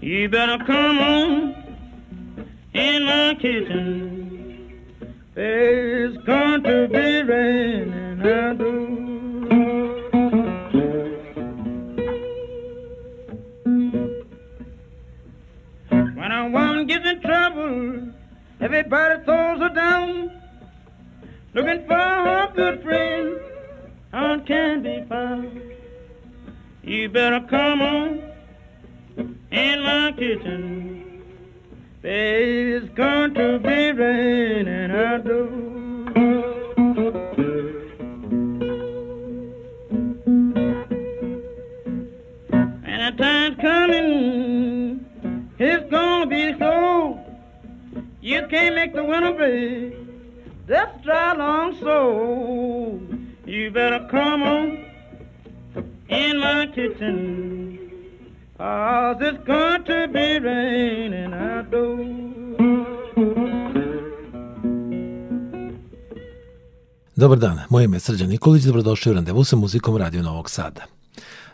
You better come on in my kitchen. It's going to be raining and I When a woman gets in trouble, everybody throws her down. Looking for her good friend, none can be found. You better come on in my kitchen. Baby, it's going to be raining outdoors. And the time's coming, it's gonna be cold. You can't make the winter break. That's dry long so. You better come on in my kitchen. Cause it's going be raining outdoors. Dobar dan, moje ime je Srđan Nikolić, dobrodošli u randevu sa muzikom Radio Novog Sada.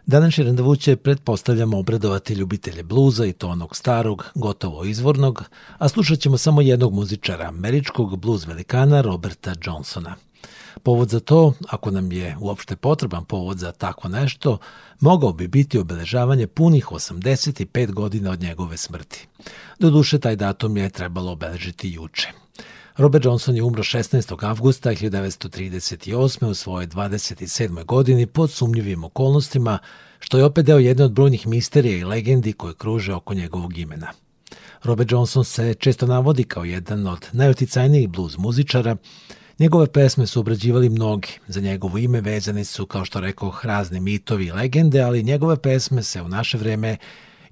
Današnje randevu će, pretpostavljamo, obradovati ljubitelje bluza i to onog starog, gotovo izvornog, a slušat ćemo samo jednog muzičara, američkog bluz velikana Roberta Johnsona – Povod za to, ako nam je uopšte potreban povod za tako nešto, mogao bi biti obeležavanje punih 85 godina od njegove smrti. Doduše, taj datum je trebalo obeležiti juče. Robert Johnson je umro 16. avgusta 1938. u svojoj 27. godini pod sumnjivim okolnostima, što je opet deo jedne od brojnih misterija i legendi koje kruže oko njegovog imena. Robert Johnson se često navodi kao jedan od najuticajnijih blues muzičara, Njegove pesme su obrađivali mnogi, za njegovo ime vezani su, kao što rekao, razne mitovi i legende, ali njegove pesme se u naše vreme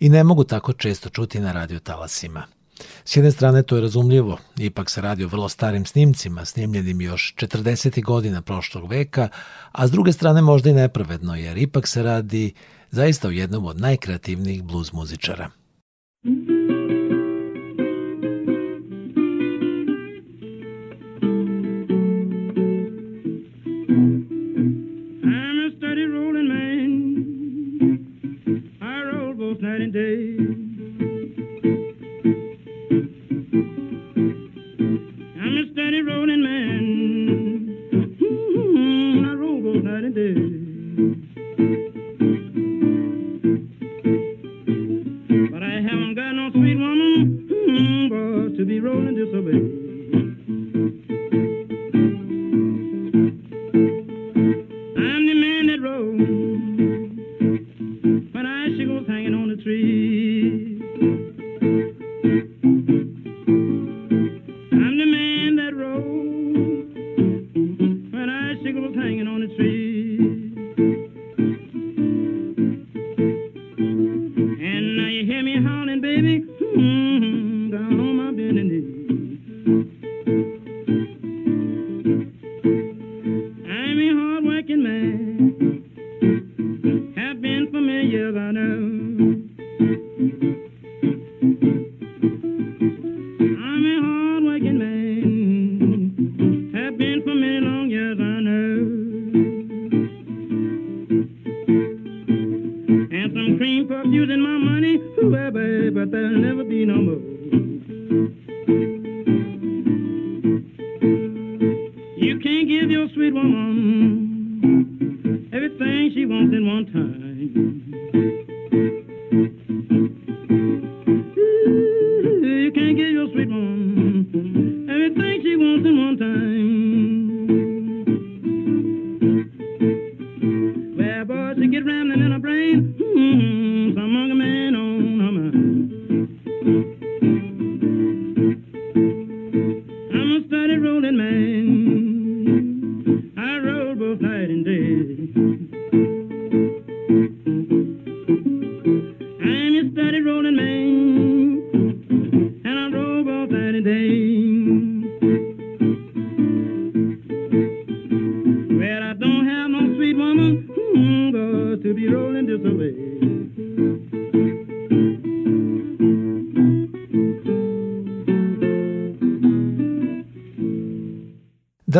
i ne mogu tako često čuti na radio talasima. S jedne strane to je razumljivo, ipak se radi o vrlo starim snimcima, snimljenim još 40. godina prošlog veka, a s druge strane možda i nepravedno, jer ipak se radi zaista o jednom od najkreativnijih blues muzičara. Mm -hmm.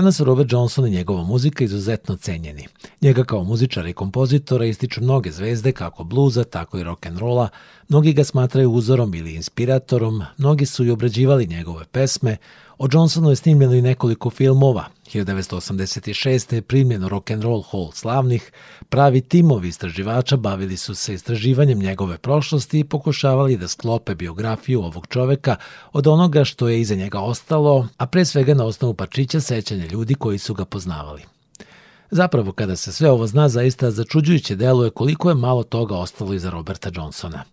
danas su Robert Johnson i njegova muzika izuzetno cenjeni. Njega kao muzičara i kompozitora ističu mnoge zvezde kako bluza, tako i rock'n'rolla, mnogi ga smatraju uzorom ili inspiratorom, mnogi su i obrađivali njegove pesme, O Johnsonu je snimljeno i nekoliko filmova. 1986. je primljeno Rock and Roll Hall slavnih, pravi timovi istraživača bavili su se istraživanjem njegove prošlosti i pokušavali da sklope biografiju ovog čoveka od onoga što je iza njega ostalo, a pre svega na osnovu pačića sećanja ljudi koji su ga poznavali. Zapravo, kada se sve ovo zna, zaista začuđujuće deluje koliko je malo toga ostalo iza Roberta Johnsona.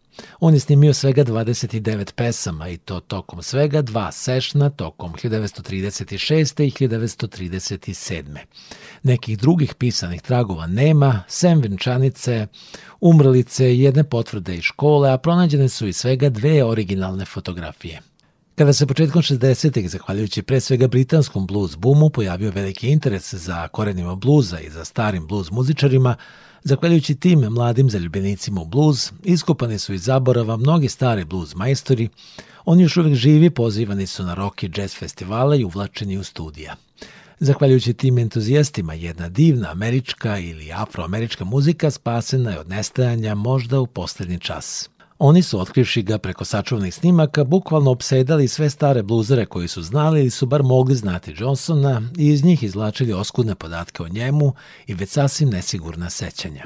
On je snimio svega 29 pesama i to tokom svega dva sešna tokom 1936. i 1937. Nekih drugih pisanih tragova nema, sem venčanice, umrlice i jedne potvrde iz škole, a pronađene su i svega dve originalne fotografije. Kada se početkom 60-ih, zahvaljujući pre svega britanskom blues boomu, pojavio veliki interes za korenima bluza i za starim blues muzičarima, Zahvaljujući tim mladim zaljubljenicima u bluz, iskopani su iz zaborava mnogi stari bluz majstori, oni još uvek živi, pozivani su na rock i jazz festivale i uvlačeni u studija. Zahvaljujući tim entuzijastima, jedna divna američka ili afroamerička muzika spasena je od nestajanja možda u poslednji čas. Oni su, otkrivši ga preko sačuvnih snimaka, bukvalno obsedali sve stare bluzere koji su znali ili su bar mogli znati Johnsona i iz njih izlačili oskudne podatke o njemu i već sasvim nesigurna sećanja.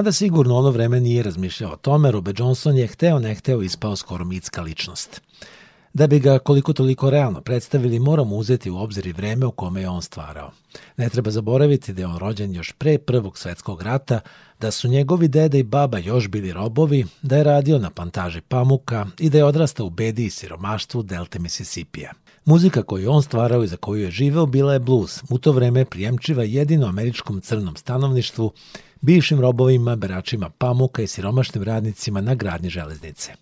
Mada sigurno ono vreme nije razmišljao o tome, Robert Johnson je hteo ne hteo ispao skoro mitska ličnost. Da bi ga koliko toliko realno predstavili, moramo uzeti u obzir i vreme u kome je on stvarao. Ne treba zaboraviti da je on rođen još pre Prvog svetskog rata, da su njegovi deda i baba još bili robovi, da je radio na plantaži pamuka i da je odrastao u bedi i siromaštvu Delta Misisipija. Muzika koju on stvarao i za koju je živeo bila je blues. U to vreme prijemčiva jedino američkom crnom stanovništvu, bivšim robovima, beračima pamuka i siromašnim radnicima na gradnji železnice.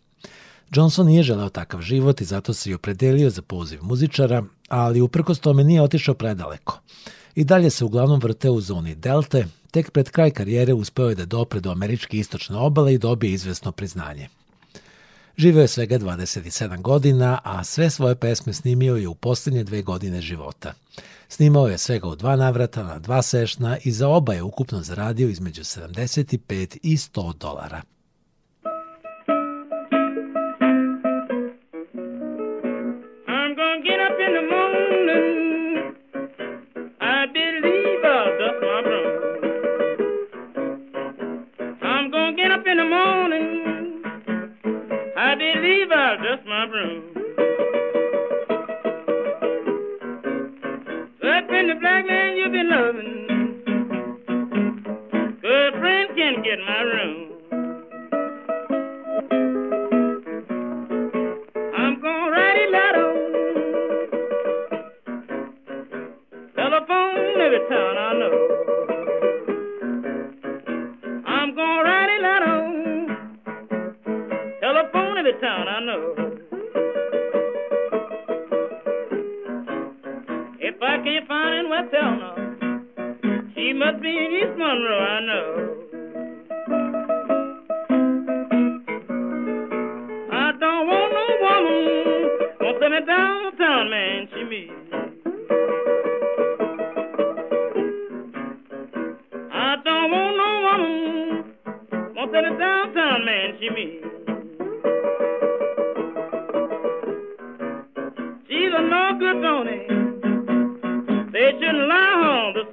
Johnson nije želeo takav život i zato se i opredelio za poziv muzičara, ali uprkos tome nije otišao predaleko. I dalje se uglavnom vrteo u zoni Delte, tek pred kraj karijere uspeo je da dopre do američke istočne obale i dobije izvesno priznanje – Živeo je svega 27 godina, a sve svoje pesme snimio je u poslednje dve godine života. Snimao je svega u dva navrata na dva sešna i za oba je ukupno zaradio između 75 i 100 dolara. good They shouldn't on the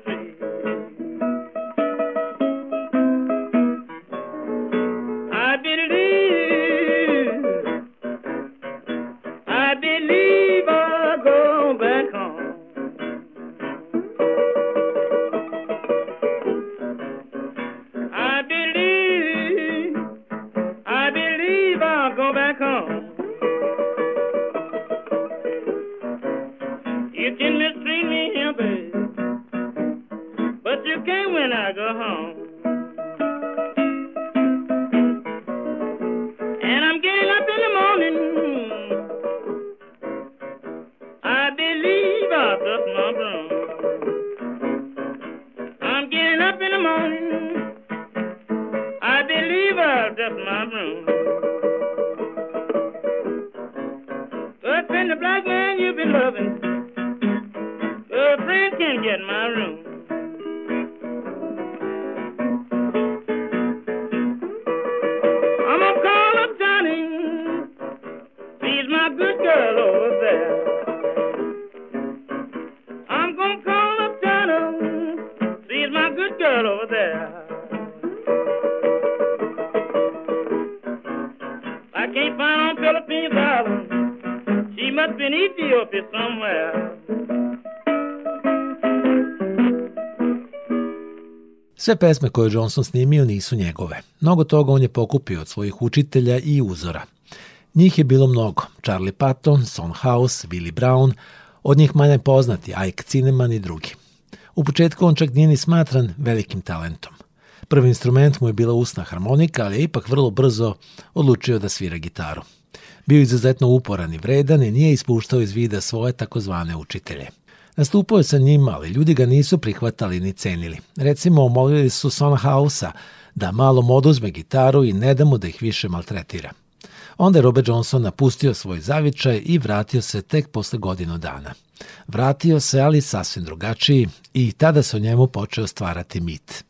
Sve pesme koje Johnson snimio nisu njegove. Mnogo toga on je pokupio od svojih učitelja i uzora. Njih je bilo mnogo. Charlie Patton, Son House, Willie Brown, od njih manje poznati Ike Cineman i drugi. U početku on čak nije ni smatran velikim talentom. Prvi instrument mu je bila usna harmonika, ali je ipak vrlo brzo odlučio da svira gitaru. Bio izuzetno uporan i vredan i nije ispuštao iz vida svoje takozvane učitelje – Nastupao je sa njima, ali ljudi ga nisu prihvatali ni cenili. Recimo, molili su Son Sonhausa da malo oduzme gitaru i ne da mu da ih više maltretira. Onda je Robert Johnson napustio svoj zavičaj i vratio se tek posle godinu dana. Vratio se, ali sasvim drugačiji, i tada se o njemu počeo stvarati mit.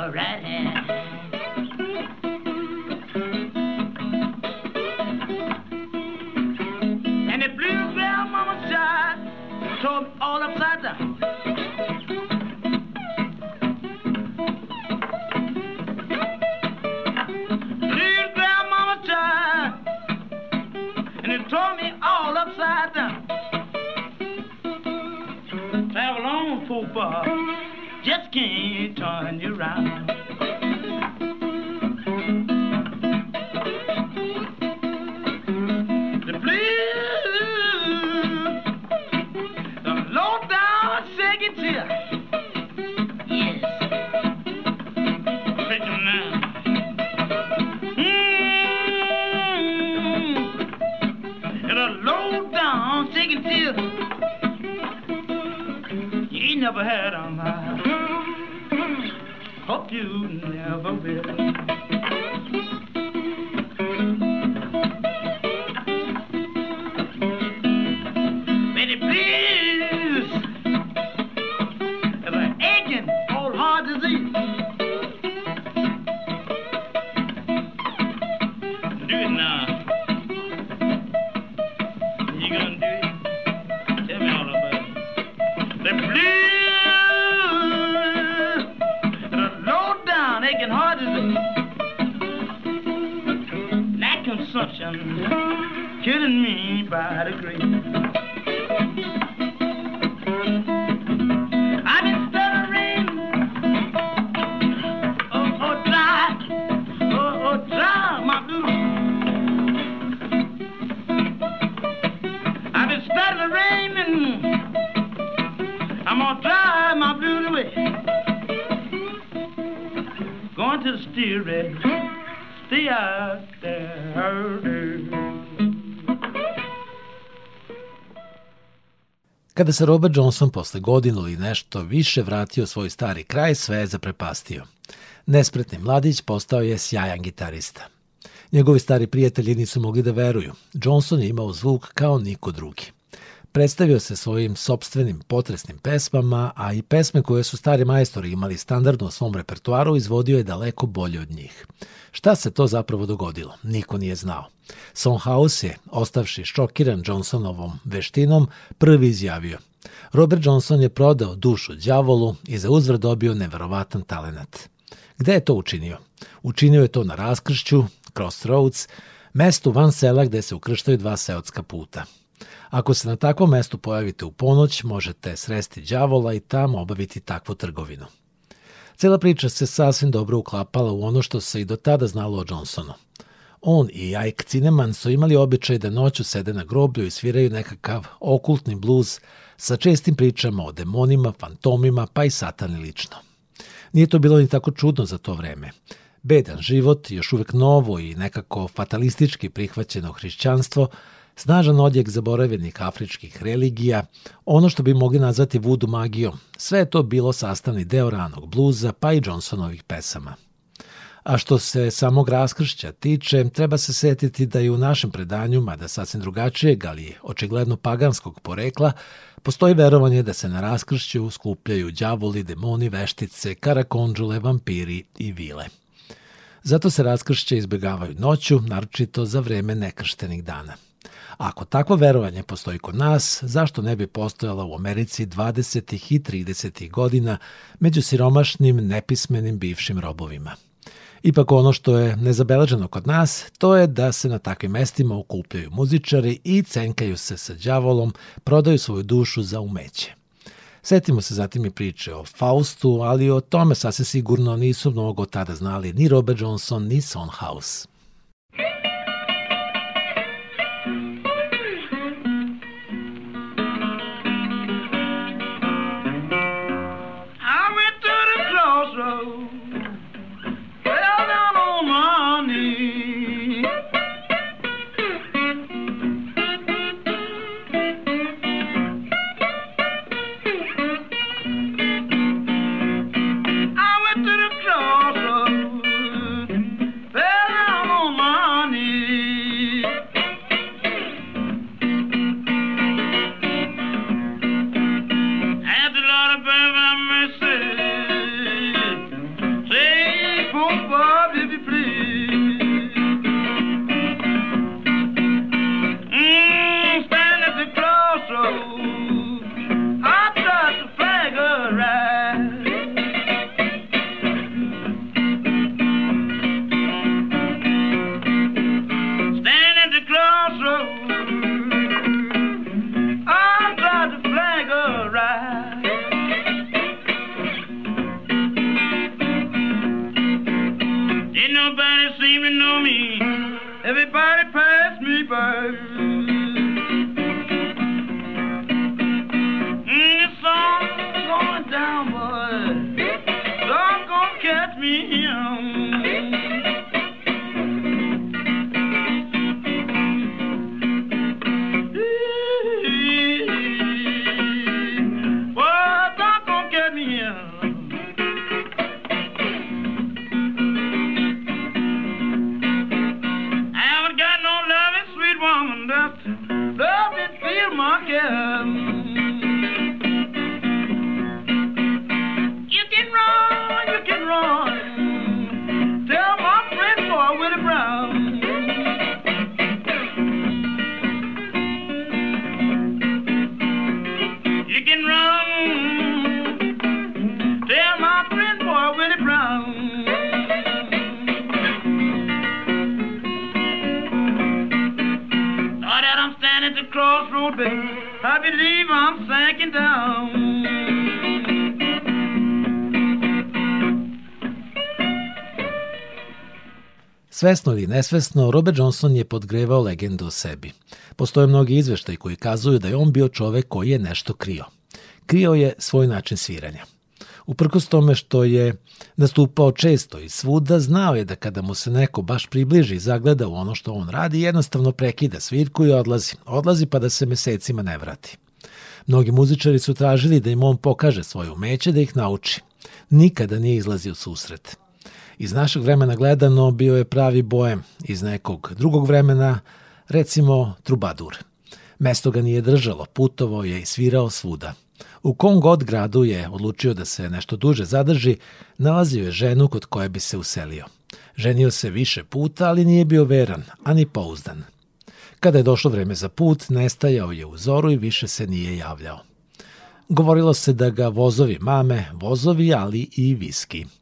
alright around. The blues, the low down shaky tear. Yes. Take now. Mm. And a low down shaky tear. You ain't never had you never will. waters, dearie, stay out there early. Kada se Robert Johnson posle godinu ili nešto više vratio svoj stari kraj, sve je zaprepastio. Nespretni mladić postao je sjajan gitarista. Njegovi stari prijatelji nisu mogli da veruju. Johnson je imao zvuk kao niko drugi. Predstavio se svojim sobstvenim potresnim pesmama, a i pesme koje su stari majstori imali standardno u svom repertuaru izvodio je daleko bolje od njih. Šta se to zapravo dogodilo? Niko nije znao. Sonhouse je, ostavši šokiran Johnsonovom veštinom, prvi izjavio Robert Johnson je prodao dušu đavolu i za uzvrat dobio neverovatan talenat. Gde je to učinio? Učinio je to na raskršću, Crossroads, mestu van sela gde se ukrštaju dva seotska puta – Ako se na takvom mestu pojavite u ponoć, možete sresti đavola i tamo obaviti takvu trgovinu. Cela priča se sasvim dobro uklapala u ono što se i do tada znalo o Johnsonu. On i Ike Cineman su imali običaj da noću sede na groblju i sviraju nekakav okultni bluz sa čestim pričama o demonima, fantomima, pa i satani lično. Nije to bilo ni tako čudno za to vreme. Bedan život, još uvek novo i nekako fatalistički prihvaćeno hrišćanstvo – snažan odjek zaboravljenih afričkih religija, ono što bi mogli nazvati vudu magijom, sve je to bilo sastavni deo ranog bluza pa i Johnsonovih pesama. A što se samog raskršća tiče, treba se setiti da i u našem predanju, mada sasvim drugačijeg, ali očigledno paganskog porekla, postoji verovanje da se na raskršću skupljaju đavoli, demoni, veštice, karakonđule, vampiri i vile. Zato se raskršće izbjegavaju noću, naročito za vreme nekrštenih dana. Ako takvo verovanje postoji kod nas, zašto ne bi postojala u Americi 20. i 30. godina među siromašnim, nepismenim bivšim robovima? Ipak ono što je nezabeleženo kod nas, to je da se na takvim mestima okupljaju muzičari i cenkaju se sa đavolom, prodaju svoju dušu za umeće. Setimo se zatim i priče o Faustu, ali o tome sasvim sigurno nisu mnogo tada znali ni Robert Johnson, ni Son House. Svesno ili nesvesno, Robert Johnson je podgrevao legendu o sebi. Postoje mnogi izveštaji koji kazuju da je on bio čovek koji je nešto krio. Krio je svoj način sviranja. Uprkos tome što je nastupao često i svuda, znao je da kada mu se neko baš približi i zagleda u ono što on radi, jednostavno prekida svirku i odlazi. Odlazi pa da se mesecima ne vrati. Mnogi muzičari su tražili da im on pokaže svoje umeće, da ih nauči. Nikada nije izlazio susret. Iz našeg vremena gledano bio je pravi bojem, iz nekog drugog vremena, recimo Trubadur. Mesto ga nije držalo, putovo je i svirao svuda. U kom god gradu je odlučio da se nešto duže zadrži, nalazio je ženu kod koje bi se uselio. Ženio se više puta, ali nije bio veran, ani pouzdan. Kada je došlo vreme za put, nestajao je u zoru i više se nije javljao. Govorilo se da ga vozovi mame, vozovi ali i viski –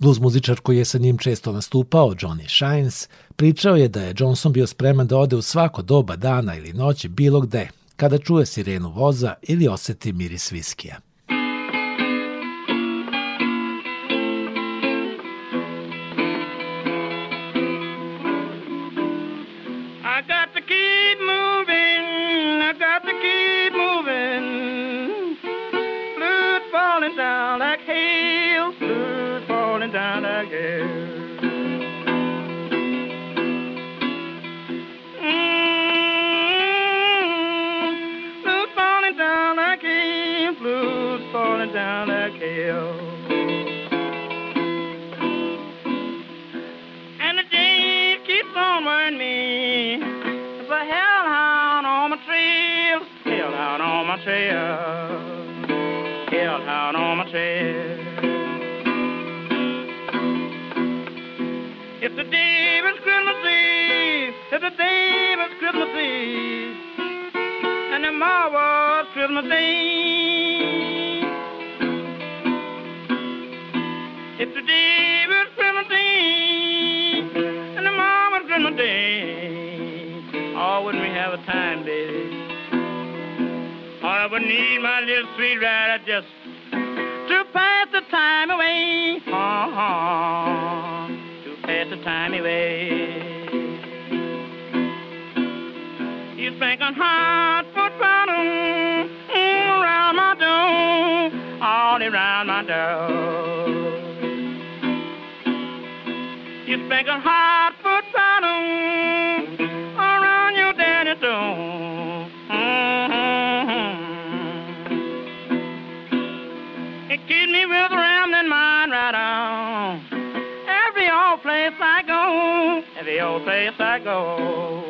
Blues muzičar koji je sa njim često nastupao, Johnny Shines, pričao je da je Johnson bio spreman da ode u svako doba dana ili noći bilo gde, kada čuje sirenu voza ili oseti miris viskija. my tail, held on my tail. If the day was Christmas Eve, if the day was Christmas Eve, and tomorrow was Christmas Eve. need my little sweet ride just to pass the time away. Uh-huh, to pass the time away. You think I'm hard bottom around my door, all around my door. You think I'm the old place I go.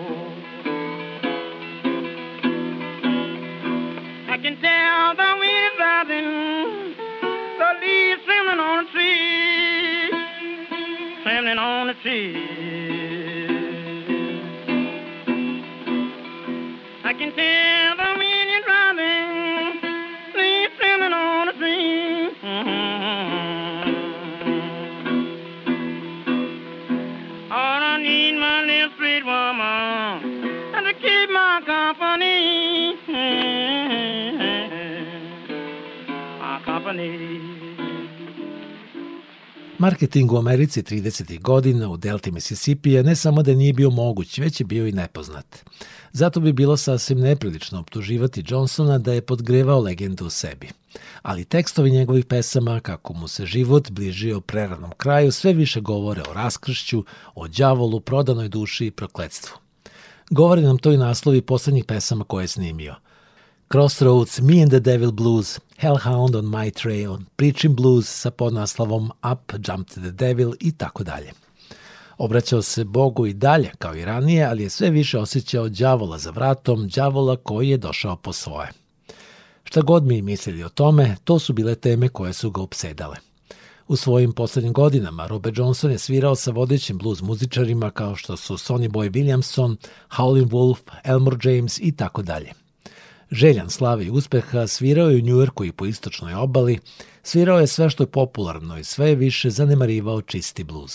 I can tell the wind is rising, the leaves trembling on the tree, trembling on the tree. I can tell. need my little sweet woman to keep my company. My company. Marketing u Americi 30. godina u Delti Misisipije ne samo da nije bio moguć, već je bio i nepoznat. Zato bi bilo sasvim neprilično optuživati Johnsona da je podgrevao legendu u sebi. Ali tekstovi njegovih pesama, kako mu se život bližio preranom kraju, sve više govore o raskršću, o đavolu, prodanoj duši i prokledstvu. Govori nam to i naslovi poslednjih pesama koje je snimio – Crossroads, Me and the Devil Blues, Hellhound on My Trail, Preaching Blues sa podnaslovom Up, Jump to the Devil i tako dalje. Obraćao se Bogu i dalje, kao i ranije, ali je sve više osjećao đavola za vratom, đavola koji je došao po svoje. Šta god mi mislili o tome, to su bile teme koje su ga obsedale. U svojim poslednjim godinama Robert Johnson je svirao sa vodećim blues muzičarima kao što su Sonny Boy Williamson, Howlin' Wolf, Elmore James i tako dalje. Željan slave i uspeha, svirao je u Njujorku i po istočnoj obali, svirao je sve što je popularno i sve je više zanemarivao čisti bluz.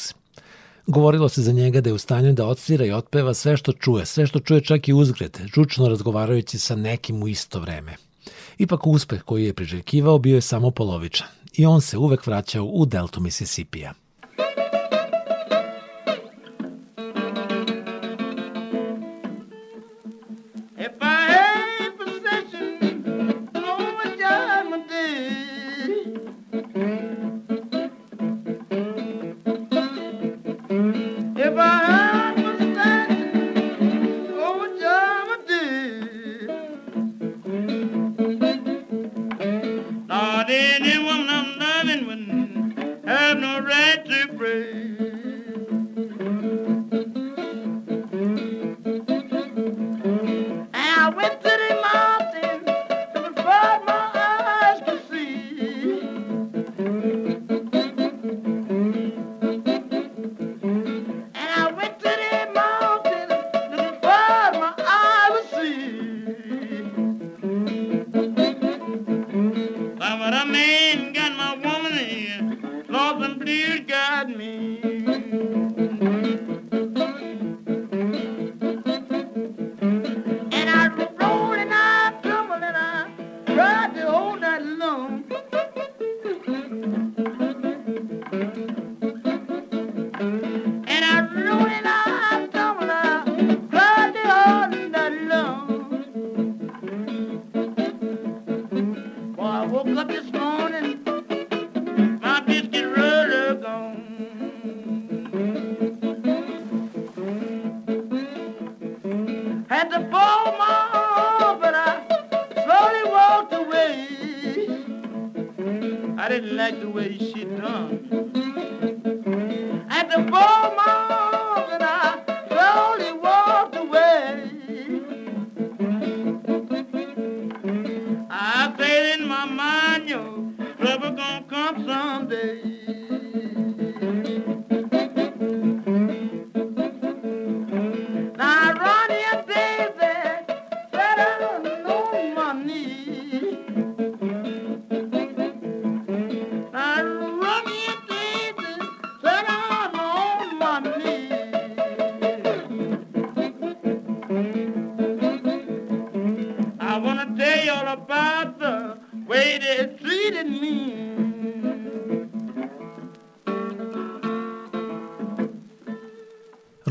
Govorilo se za njega da je u stanju da odsvira i otpeva sve što čuje, sve što čuje čak i uzgred, žučno razgovarajući sa nekim u isto vreme. Ipak uspeh koji je priželjkivao bio je samo polovičan i on se uvek vraćao u deltu Misisipija.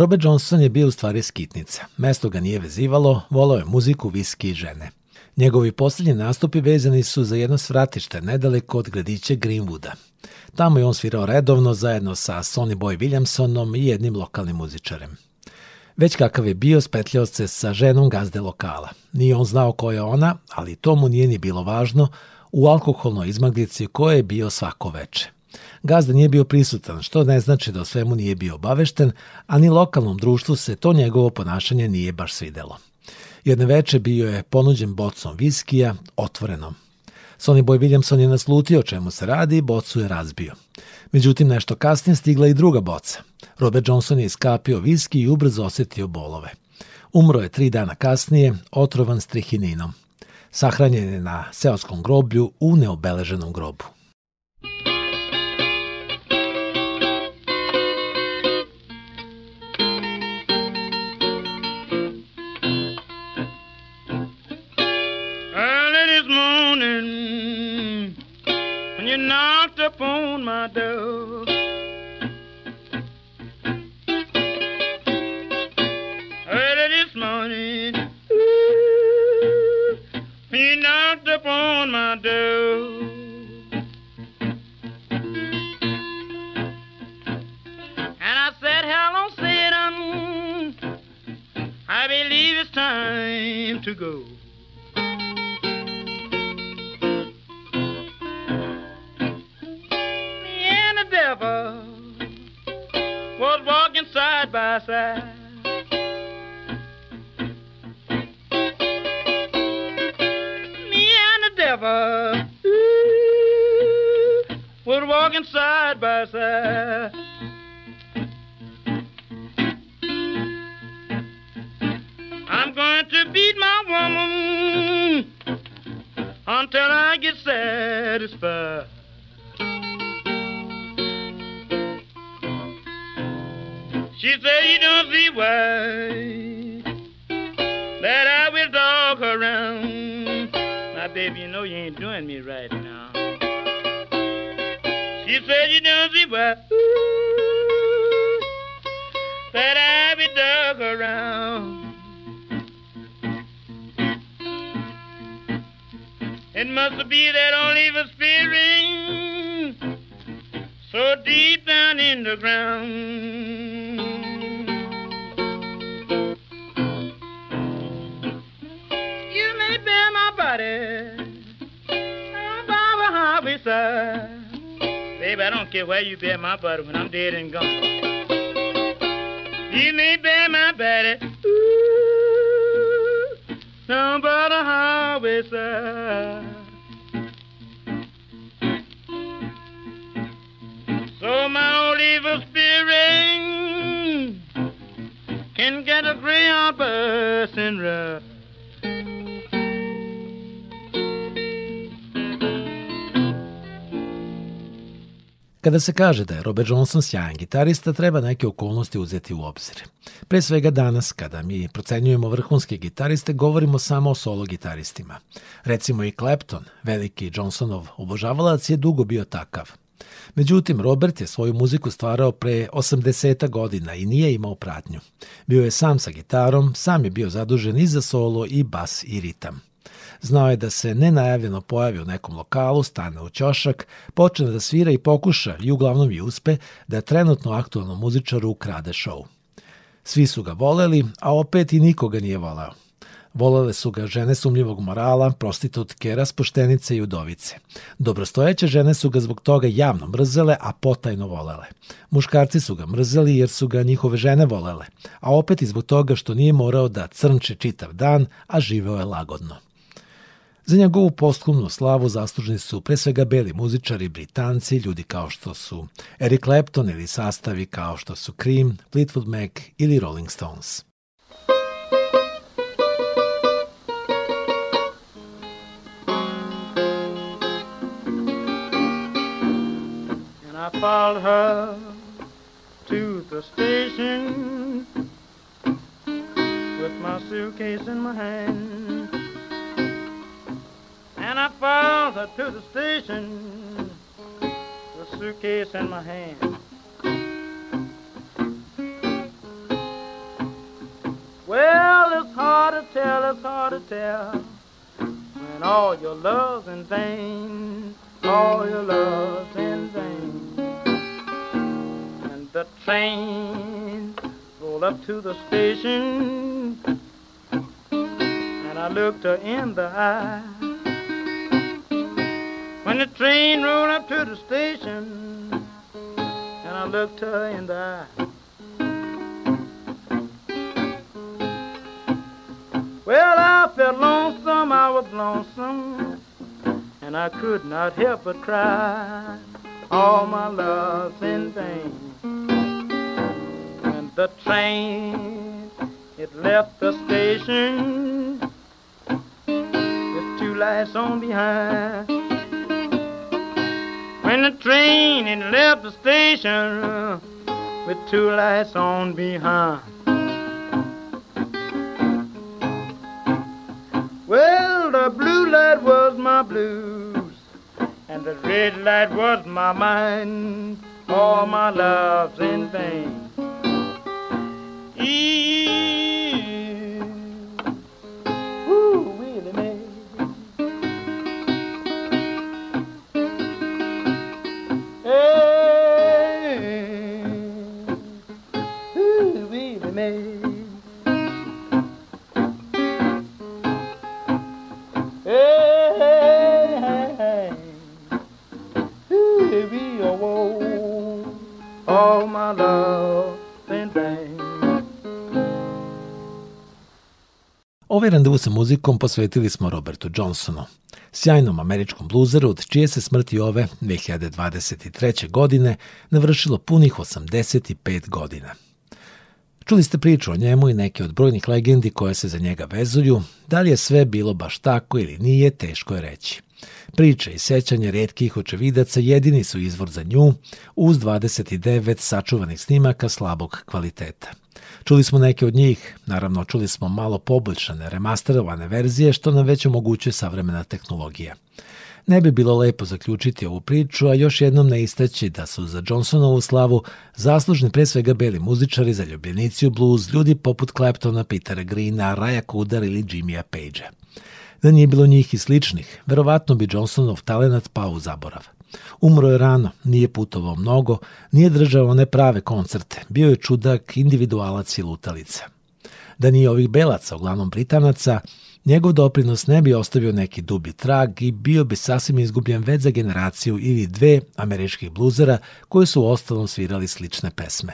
Robert Johnson je bio u stvari skitnica. Mesto ga nije vezivalo, volao je muziku, viski i žene. Njegovi poslednji nastupi vezani su za jedno svratište nedaleko od gradića Greenwooda. Tamo je on svirao redovno zajedno sa Sonny Boy Williamsonom i jednim lokalnim muzičarem. Već kakav je bio, spetljao se sa ženom gazde lokala. Nije on znao ko je ona, ali to mu nije ni bilo važno u alkoholnoj izmaglici koje je bio svako veče gazda nije bio prisutan, što ne znači da o svemu nije bio obavešten, a ni lokalnom društvu se to njegovo ponašanje nije baš svidelo. Jedne veče bio je ponuđen bocom viskija, otvorenom. Sonny Boy Williamson je naslutio čemu se radi i bocu je razbio. Međutim, nešto kasnije stigla i druga boca. Robert Johnson je iskapio viski i ubrzo osetio bolove. Umro je tri dana kasnije, otrovan strihininom. Sahranjen je na seoskom groblju u neobeleženom grobu. do. deep down in the ground. You may bear my body by the highway side. Baby, I don't care where you bear my body when I'm dead and gone. You may bear my body. Ooh, down by the highway side. can get a crayon burst and rough. Kada se kaže da je Robert Johnson sjajan gitarista, treba neke okolnosti uzeti u obzir. Pre svega danas, kada mi procenjujemo vrhunske gitariste, govorimo samo o solo gitaristima. Recimo i Clapton, veliki Johnsonov obožavalac, je dugo bio takav – Međutim, Robert je svoju muziku stvarao pre 80 godina i nije imao pratnju. Bio je sam sa gitarom, sam je bio zadužen i za solo i bas i ritam. Znao je da se nenajavljeno pojavi u nekom lokalu, stane u ćošak, počne da svira i pokuša, i uglavnom i uspe, da trenutno aktualnom muzičaru ukrade šou. Svi su ga voleli, a opet i nikoga nije volao. Volele su ga žene sumljivog morala, prostitutke, raspoštenice i udovice. Dobrostojeće žene su ga zbog toga javno mrzele, a potajno volele. Muškarci su ga mrzeli jer su ga njihove žene volele, a opet i zbog toga što nije morao da crnči čitav dan, a živeo je lagodno. Za njegovu posthumnu slavu zaslužni su pre svega beli muzičari, britanci, ljudi kao što su Eric Clapton ili sastavi kao što su Cream, Fleetwood Mac ili Rolling Stones. followed her to the station with my suitcase in my hand. And I followed her to the station, the suitcase in my hand. Well, it's hard to tell, it's hard to tell when all your love's in vain, all your love's in vain the train rolled up to the station and I looked her in the eye. When the train rolled up to the station and I looked her in the eye. Well, I felt lonesome, I was lonesome, and I could not help but cry. All my love's in vain. When the train it left the station with two lights on behind. When the train it left the station with two lights on behind. Well, the blue light was my blues, and the red light was my mind all my love's in vain. E Ovaj randevu sa muzikom posvetili smo Robertu Johnsonu, sjajnom američkom bluzeru od čije se smrti ove 2023. godine navršilo punih 85 godina. Čuli ste priču o njemu i neke od brojnih legendi koje se za njega vezuju, da li je sve bilo baš tako ili nije, teško je reći. Priče i sećanje redkih očevidaca jedini su izvor za nju, uz 29 sačuvanih snimaka slabog kvaliteta – Čuli smo neke od njih, naravno čuli smo malo poboljšane, remasterovane verzije što nam već omogućuje savremena tehnologija. Ne bi bilo lepo zaključiti ovu priču, a još jednom ne istaći da su za Johnsonovu slavu zaslužni pre svega beli muzičari, zaljubljenici u blues, ljudi poput Claptona, Petera Greena, Raja Kudar ili Jimmya Pagea. Da nije bilo njih i sličnih, verovatno bi Johnsonov talenat pao u zaborav. Umro je rano, nije putovao mnogo, nije držao one prave koncerte, bio je čudak, individualac i lutalica. Da nije ovih belaca, uglavnom Britanaca, njegov doprinos ne bi ostavio neki dubi trag i bio bi sasvim izgubljen već za generaciju ili dve američkih bluzera koji su u ostalom svirali slične pesme.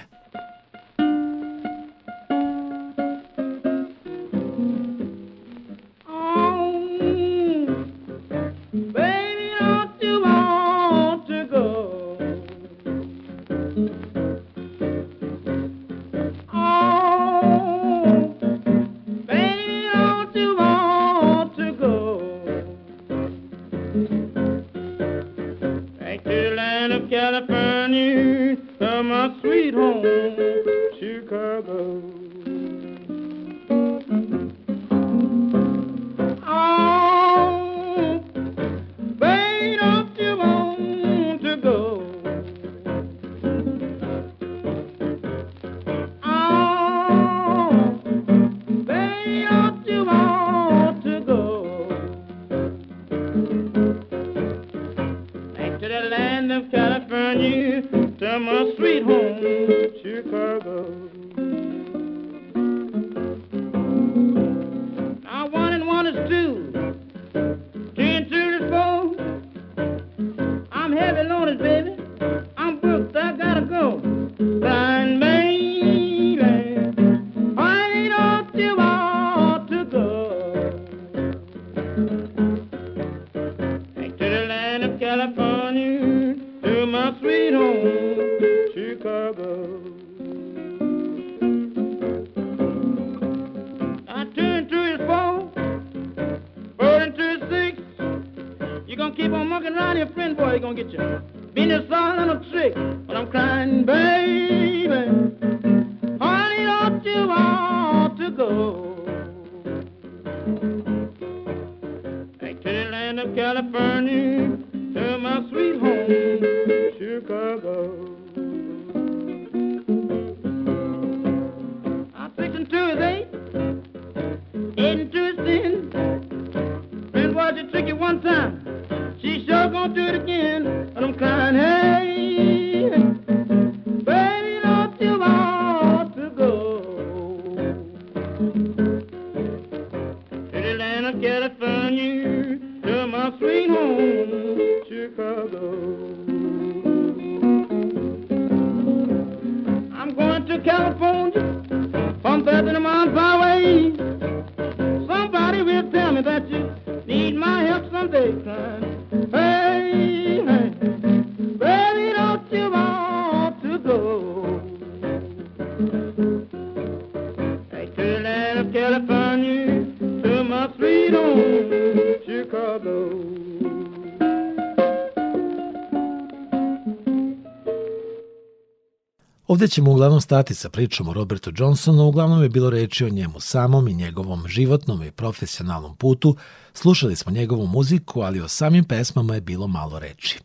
Ovde ćemo uglavnom stati sa pričom o Robertu Johnsonu, uglavnom je bilo reči o njemu samom i njegovom životnom i profesionalnom putu, slušali smo njegovu muziku, ali o samim pesmama je bilo malo reči.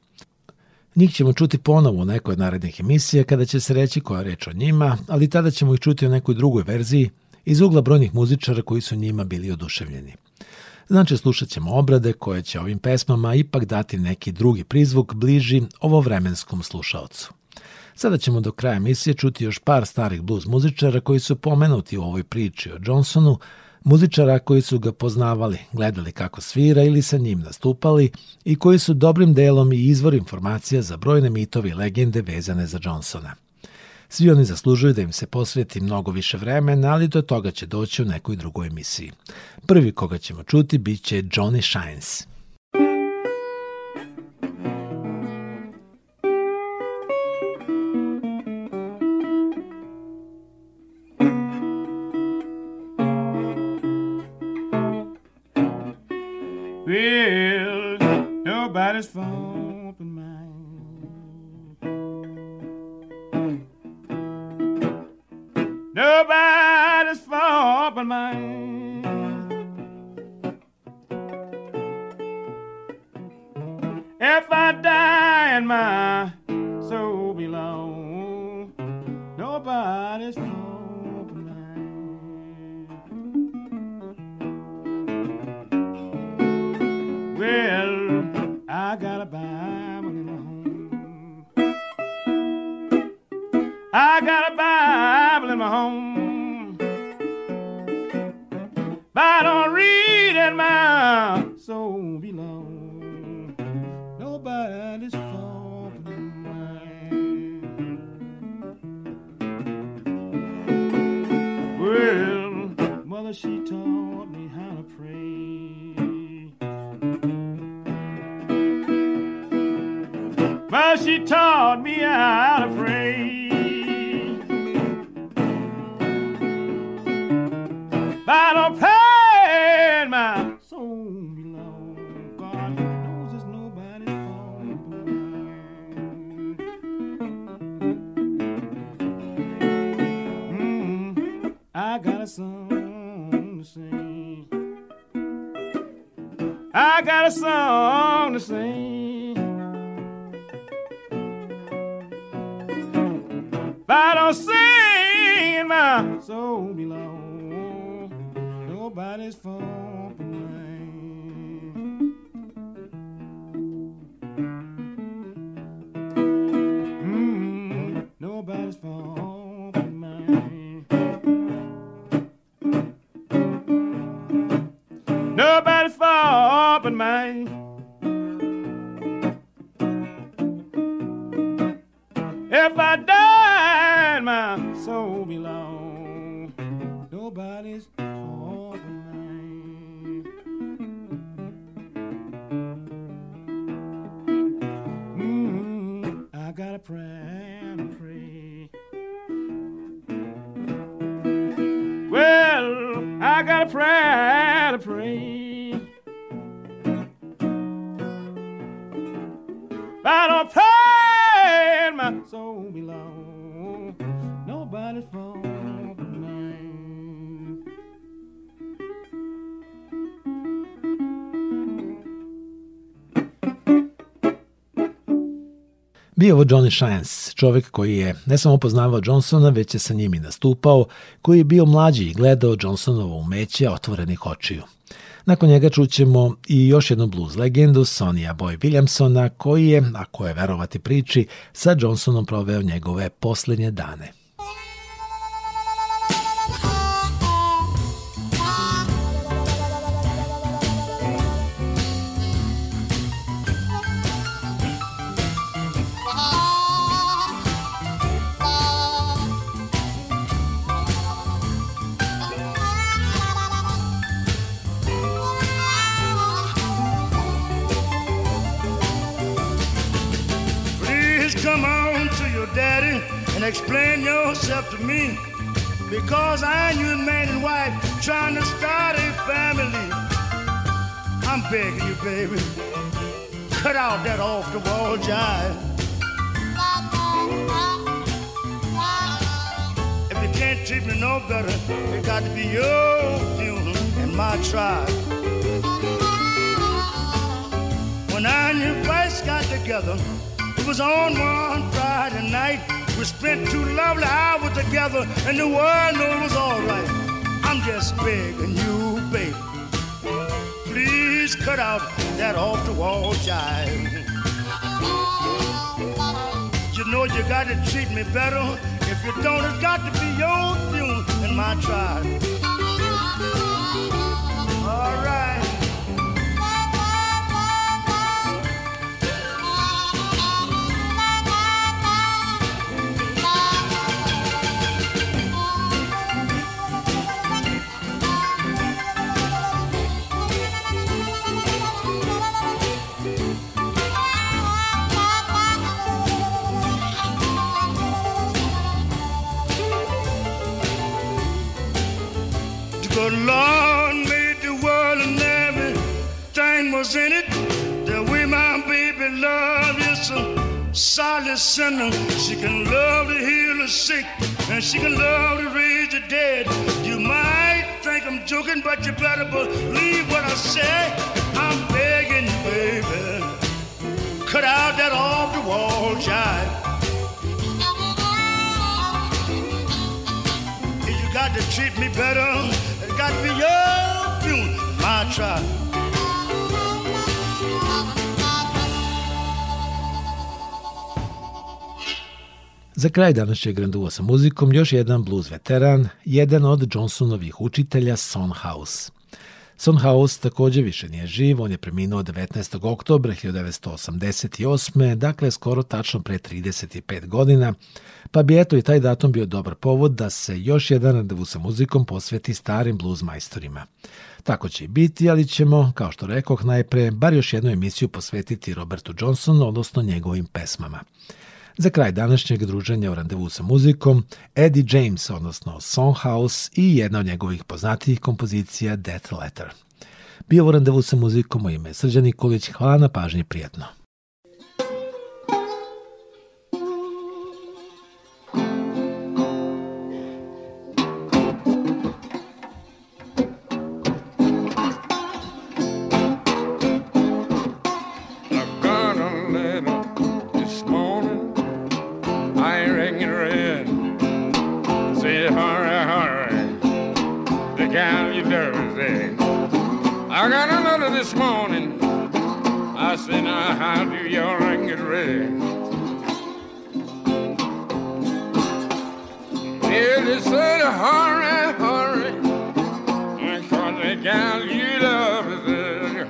Njih ćemo čuti ponovo u nekoj od narednih emisija kada će se reći koja reč o njima, ali tada ćemo ih čuti u nekoj drugoj verziji iz ugla brojnih muzičara koji su njima bili oduševljeni. Znači slušat ćemo obrade koje će ovim pesmama ipak dati neki drugi prizvuk bliži ovovремenskom slušaocu. Sada ćemo do kraja emisije čuti još par starih blues muzičara koji su pomenuti u ovoj priči o Johnsonu, muzičara koji su ga poznavali, gledali kako svira ili sa njim nastupali i koji su dobrim delom i izvor informacija za brojne mitove i legende vezane za Johnsona. Svi oni zaslužuju da im se posveti mnogo više vremena, ali do toga će doći u nekoj drugoj emisiji. Prvi koga ćemo čuti biće Johnny Shines. his thumping mind. Nobody's fault but mine. If I die in my Bible in my home. I got a Bible in my home. But I don't read it, my she taught me how to pray. By the pain my soul belongs, God knows there's nobody mm-hmm. I got a song to sing. I got a song to sing. i sing my soul. pray. I don't pray my soul belong. Nobody's fault but mine. Bio ovo Johnny Shines, čovek koji je ne samo poznavao Johnsona, već je sa njim i nastupao, koji je bio mlađi i gledao Johnsonovo umeće otvorenih očiju. Nakon njega čućemo i još jednu blues legendu Sonija Boy Williamsona koji je, ako je verovati priči, sa Johnsonom proveo njegove posljednje dane. can't treat me no better. It got to be your funeral and my tribe. When I and your vice got together, it was on one Friday night. We spent two lovely hours together, and the world knew it was alright. I'm just begging you, baby. Please cut out that off the wall jive. You know you gotta treat me better if you don't, it's got to be your tune and my tribe. the sinner. She can love to heal the sick, and she can love to raise the dead. You might think I'm joking, but you better believe what I say. I'm begging, baby, cut out that off the wall jive. you got to treat me better, it got to be your funeral, my tribe. Za kraj današnjeg randuva sa muzikom još jedan blues veteran, jedan od Johnsonovih učitelja Son House. Son House takođe više nije živ, on je preminuo 19. oktobra 1988. dakle skoro tačno pre 35 godina, pa bi eto i taj datum bio dobar povod da se još jedan randevu sa muzikom posveti starim blues majstorima. Tako će i biti, ali ćemo, kao što rekoh najpre, bar još jednu emisiju posvetiti Robertu Johnsonu, odnosno njegovim pesmama. Za kraj današnjeg druženja u randevu sa muzikom, Eddie James, odnosno Songhouse i jedna od njegovih poznatijih kompozicija Death Letter. Bio u randevu sa muzikom, moje ime je Srđan Nikolić, hvala na pažnji, prijetno. this morning. I said, now how do your anger get ready? Yeah, they said, hurry, hurry, because the gal you love is there.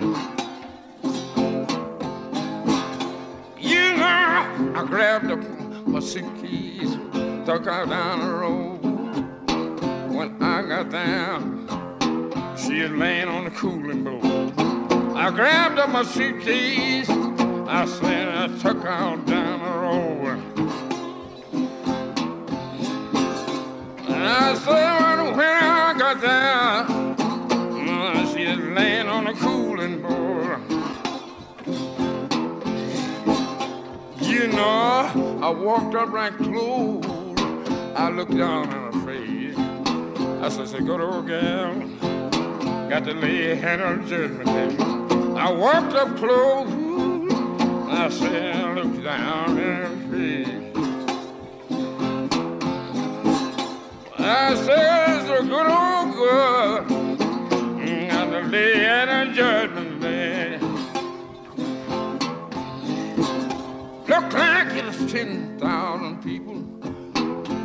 You know, I grabbed up my keys, took her down the road. When I got down, she was laying on the cooling board. I grabbed up my suitcase. I said I took on down the road. And I said when I got there, she was laying on a cooling board. You know, I walked up right close. I looked down and face. I said, good old gal, got to lay a hand on judgment." I walked up close. I said, look down and see. I said, it's a good old girl. Got to lay at a judgment day. Looked like it was 10,000 people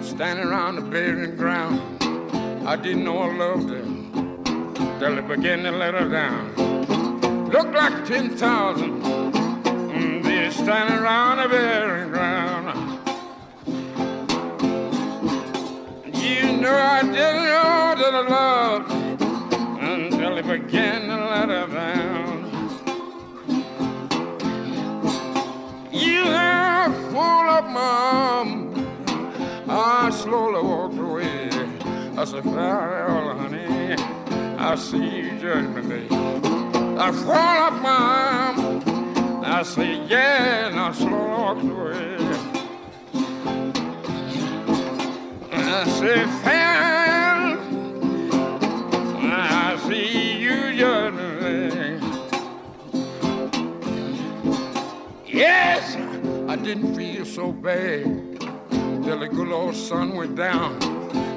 standing around the burying ground. I didn't know I loved her till they began to let her down look like 10,000. Mm, They're standing around a burying ground. You know I didn't know that I loved until he began to let her down. You have full of mom. I slowly walked away. I said, Farewell, oh, honey. I'll see you during day. I fall up my arm. I say, yeah, and I slow up the way. And I say, fan, I see you yesterday. Yes, I didn't feel so bad till the good old sun went down.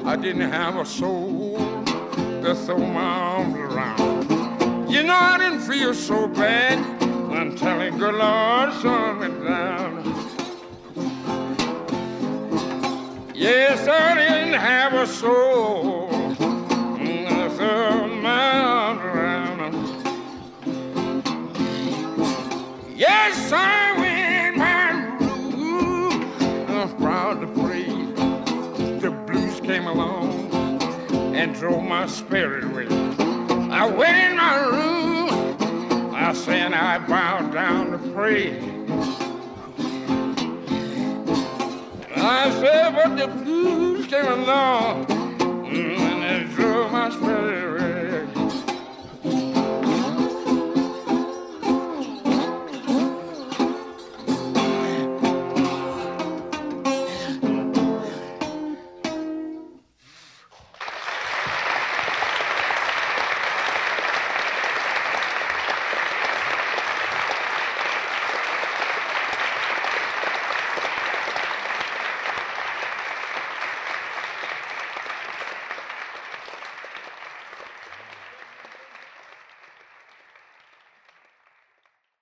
I didn't have a soul to throw my arms around. You know I didn't feel so bad I'm telling good Lord sun went down. Yes, I didn't have a soul. Mm, I threw my arms around. Yes, I went my route. I was proud to pray. The blues came along and drove my spirit away. I went in my room. I said I bowed down to pray. I said, but the blues came mm, along and they drove my spirit